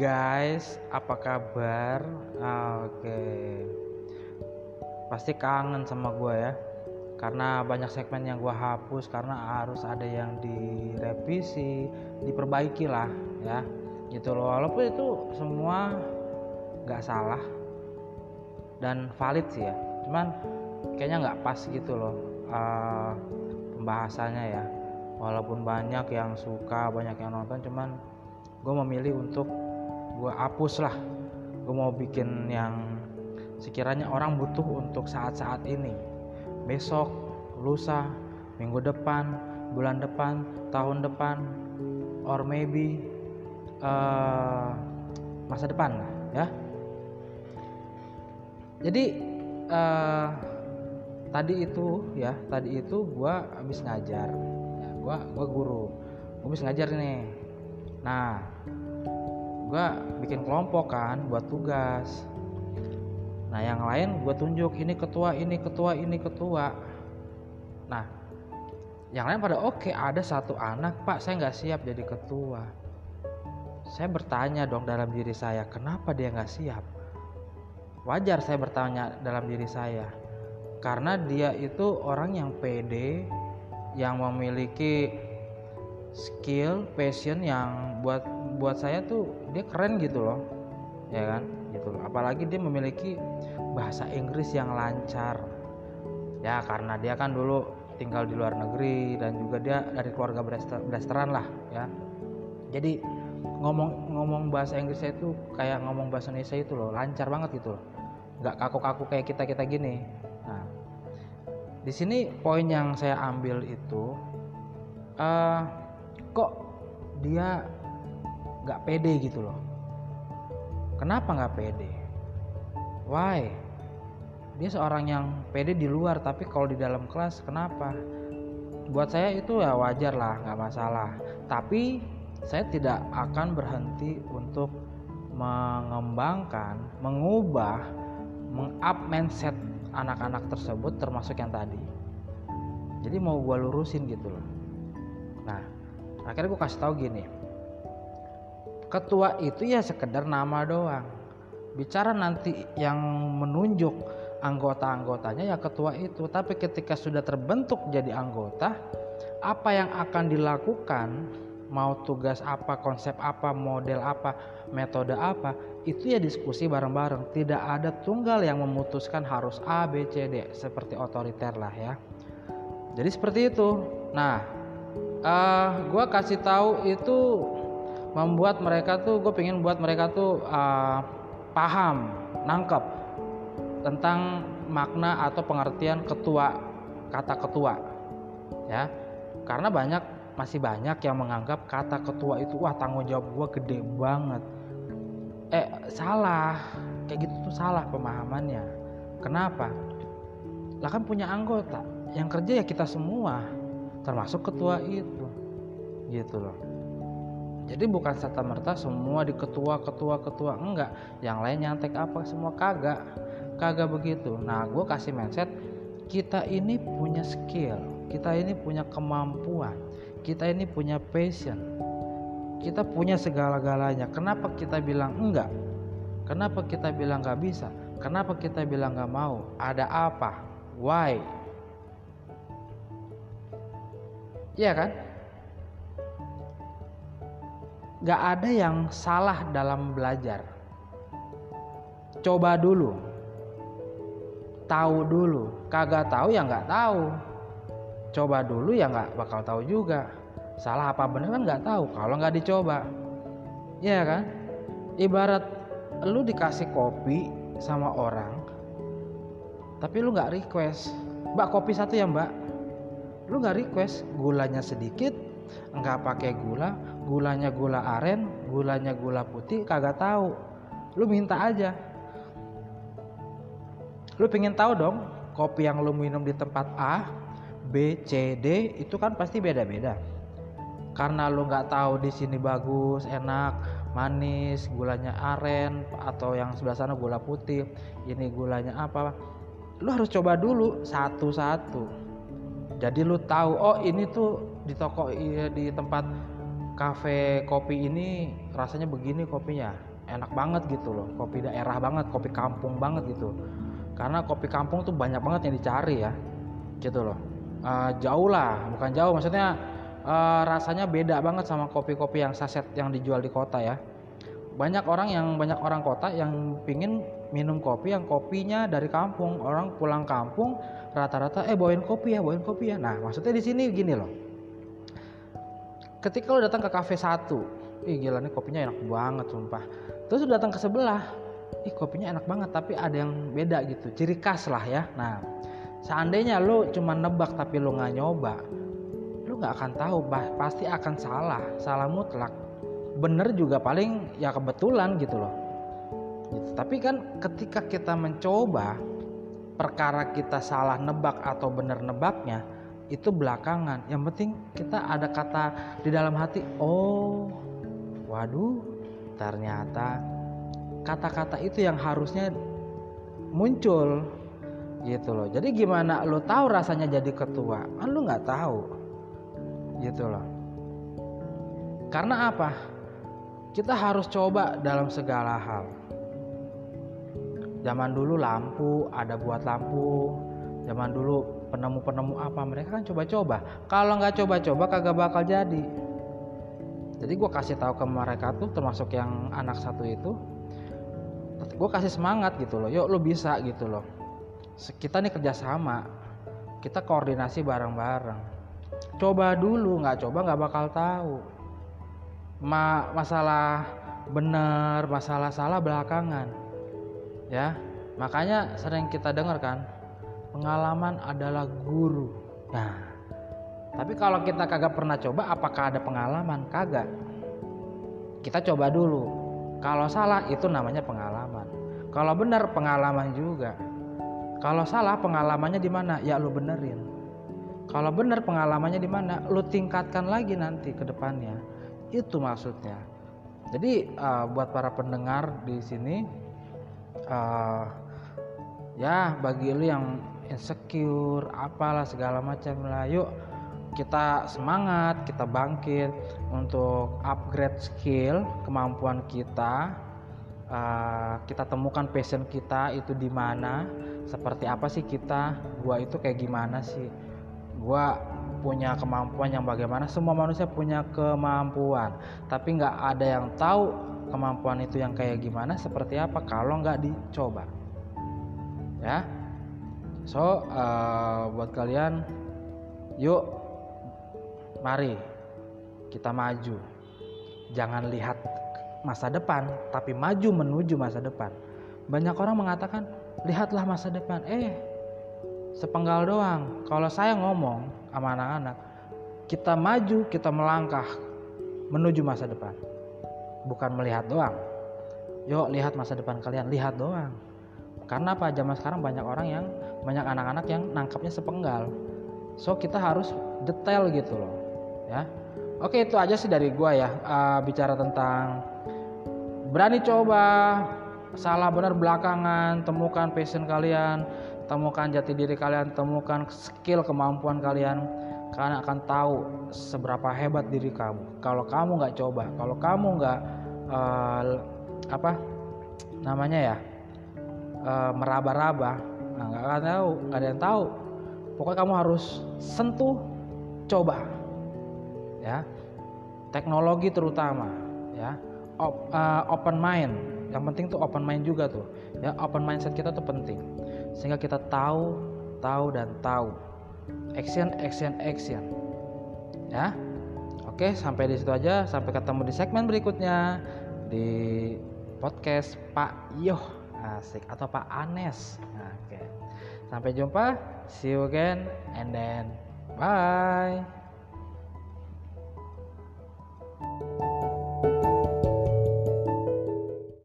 guys, apa kabar? Oke, pasti kangen sama gue ya, karena banyak segmen yang gue hapus karena harus ada yang direvisi, diperbaiki lah ya, gitu loh. Walaupun itu semua nggak salah dan valid sih ya, cuman kayaknya nggak pas gitu loh uh, pembahasannya ya. Walaupun banyak yang suka, banyak yang nonton, cuman gue memilih untuk gue hapus lah. Gue mau bikin yang sekiranya orang butuh untuk saat-saat ini. Besok lusa minggu depan bulan depan tahun depan or maybe uh, masa depan ya. Jadi uh, tadi itu ya tadi itu gue habis ngajar. Ya, gue gue guru. Gue habis ngajar nih. Nah gue bikin kelompok kan buat tugas. Nah yang lain gue tunjuk ini ketua ini ketua ini ketua. Nah yang lain pada oke okay, ada satu anak pak saya nggak siap jadi ketua. Saya bertanya dong dalam diri saya kenapa dia nggak siap? Wajar saya bertanya dalam diri saya karena dia itu orang yang pede yang memiliki skill passion yang buat buat saya tuh dia keren gitu loh. Ya kan? Gitu loh. Apalagi dia memiliki bahasa Inggris yang lancar. Ya karena dia kan dulu tinggal di luar negeri dan juga dia dari keluarga blasteran lah ya. Jadi ngomong ngomong bahasa Inggris itu kayak ngomong bahasa Indonesia itu loh lancar banget gitu loh. Nggak kaku-kaku kayak kita kita gini. Nah di sini poin yang saya ambil itu uh, kok dia nggak pede gitu loh. Kenapa nggak pede? Why? Dia seorang yang pede di luar tapi kalau di dalam kelas kenapa? Buat saya itu ya wajar lah nggak masalah. Tapi saya tidak akan berhenti untuk mengembangkan mengubah mengup mindset anak-anak tersebut termasuk yang tadi. Jadi mau gue lurusin gitu loh. Nah akhirnya gue kasih tahu gini ketua itu ya sekedar nama doang. Bicara nanti yang menunjuk anggota-anggotanya ya ketua itu. Tapi ketika sudah terbentuk jadi anggota apa yang akan dilakukan mau tugas apa konsep apa model apa metode apa itu ya diskusi bareng-bareng. Tidak ada tunggal yang memutuskan harus A B C D. Seperti otoriter lah ya. Jadi seperti itu. Nah uh, eh, gue kasih tahu itu membuat mereka tuh gue pengen buat mereka tuh uh, paham nangkep tentang makna atau pengertian ketua kata ketua ya. Karena banyak masih banyak yang menganggap kata ketua itu wah tanggung jawab gue gede banget. Eh salah. Kayak gitu tuh salah pemahamannya. Kenapa? Lah kan punya anggota. Yang kerja ya kita semua termasuk ketua itu. Gitu loh. Jadi bukan serta merta semua di ketua ketua ketua. Enggak. Yang lain nyantek apa semua kagak. Kagak begitu. Nah gue kasih mindset kita ini punya skill. Kita ini punya kemampuan. Kita ini punya passion. Kita punya segala-galanya. Kenapa kita bilang enggak? Kenapa kita bilang nggak bisa? Kenapa kita bilang nggak mau? Ada apa? Why Iya kan? gak ada yang salah dalam belajar. Coba dulu, tahu dulu, kagak tahu ya nggak tahu. Coba dulu ya nggak bakal tahu juga. Salah apa bener kan nggak tahu kalau nggak dicoba. Ya kan? Ibarat lu dikasih kopi sama orang, tapi lu nggak request, mbak kopi satu ya mbak. Lu nggak request, gulanya sedikit, nggak pakai gula, gulanya gula aren gulanya gula putih kagak tahu. Lu minta aja. Lu pengen tahu dong kopi yang lu minum di tempat A B C D itu kan pasti beda-beda. Karena lu nggak tahu di sini bagus enak manis gulanya aren atau yang sebelah sana gula putih ini gulanya apa. Lu harus coba dulu satu-satu jadi lu tahu oh ini tuh di toko iya, di tempat kafe kopi ini rasanya begini kopinya. Enak banget gitu loh kopi daerah banget kopi kampung banget gitu. Karena kopi kampung tuh banyak banget yang dicari ya gitu loh. Uh, jauh lah bukan jauh maksudnya uh, rasanya beda banget sama kopi-kopi yang saset yang dijual di kota ya. Banyak orang yang banyak orang kota yang pingin minum kopi yang kopinya dari kampung. Orang pulang kampung rata-rata eh bawain kopi ya bawain kopi ya. Nah maksudnya di sini gini loh. Ketika lo datang ke kafe satu ih gila nih kopinya enak banget sumpah. Terus lo datang ke sebelah ih kopinya enak banget tapi ada yang beda gitu. Ciri khas lah ya. Nah seandainya lo cuma nebak tapi lo nggak nyoba lo nggak akan tahu bah pasti akan salah salah mutlak. Bener juga paling ya kebetulan gitu loh. Gitu. tapi kan ketika kita mencoba perkara kita salah nebak atau bener nebaknya itu belakangan. Yang penting kita ada kata di dalam hati oh waduh ternyata kata-kata itu yang harusnya muncul. Gitu loh. Jadi gimana lo tahu rasanya jadi ketua? Kan lo nggak tahu. Gitu loh. Karena apa? Kita harus coba dalam segala hal. Zaman dulu lampu ada buat lampu, zaman dulu penemu-penemu apa mereka kan coba-coba. Kalau nggak coba-coba kagak bakal jadi. Jadi gue kasih tahu ke mereka tuh termasuk yang anak satu itu, gue kasih semangat gitu loh. Yuk lo bisa gitu loh. Kita nih kerjasama, kita koordinasi bareng-bareng. Coba dulu, nggak coba nggak bakal tahu ma masalah benar, masalah salah belakangan. Ya. Makanya sering kita dengar kan, pengalaman adalah guru. Nah, tapi kalau kita kagak pernah coba, apakah ada pengalaman? Kagak. Kita coba dulu. Kalau salah itu namanya pengalaman. Kalau benar pengalaman juga. Kalau salah pengalamannya di mana? Ya lu benerin. Kalau benar pengalamannya di mana? Lu tingkatkan lagi nanti ke depannya itu maksudnya jadi uh, buat para pendengar di sini uh, ya bagi lu yang insecure apalah segala macam lah. Yuk kita semangat kita bangkit untuk upgrade skill kemampuan kita. Uh, kita temukan passion kita itu di mana seperti apa sih kita gua itu kayak gimana sih. Gua punya kemampuan yang bagaimana semua manusia punya kemampuan. Tapi nggak ada yang tahu kemampuan itu yang kayak gimana seperti apa kalau nggak dicoba. Ya. So uh, buat kalian yuk mari kita maju. Jangan lihat masa depan tapi maju menuju masa depan. Banyak orang mengatakan lihatlah masa depan. Eh sepenggal doang. Kalau saya ngomong sama anak-anak kita maju kita melangkah menuju masa depan bukan melihat doang. Yuk lihat masa depan kalian. Lihat doang. Karena apa? Zaman sekarang banyak orang yang banyak anak-anak yang nangkapnya sepenggal. So kita harus detail gitu loh ya. Oke itu aja sih dari gua ya uh, bicara tentang berani coba salah benar belakangan temukan passion kalian temukan jati diri kalian, temukan skill kemampuan kalian. Kalian akan tahu seberapa hebat diri kamu. Kalau kamu nggak coba, kalau kamu nggak uh, apa namanya ya uh, meraba-raba, nah, nggak akan tahu, nggak ada yang tahu. Pokoknya kamu harus sentuh, coba, ya. Teknologi terutama, ya. Op, uh, open mind. Yang penting tuh open mind juga tuh, ya. Open mindset kita tuh penting sehingga kita tahu, tahu dan tahu. Action, action, action. Ya. Oke, sampai di situ aja. Sampai ketemu di segmen berikutnya di podcast Pak Yoh asik atau Pak Anes. Oke. Sampai jumpa. See you again and then bye.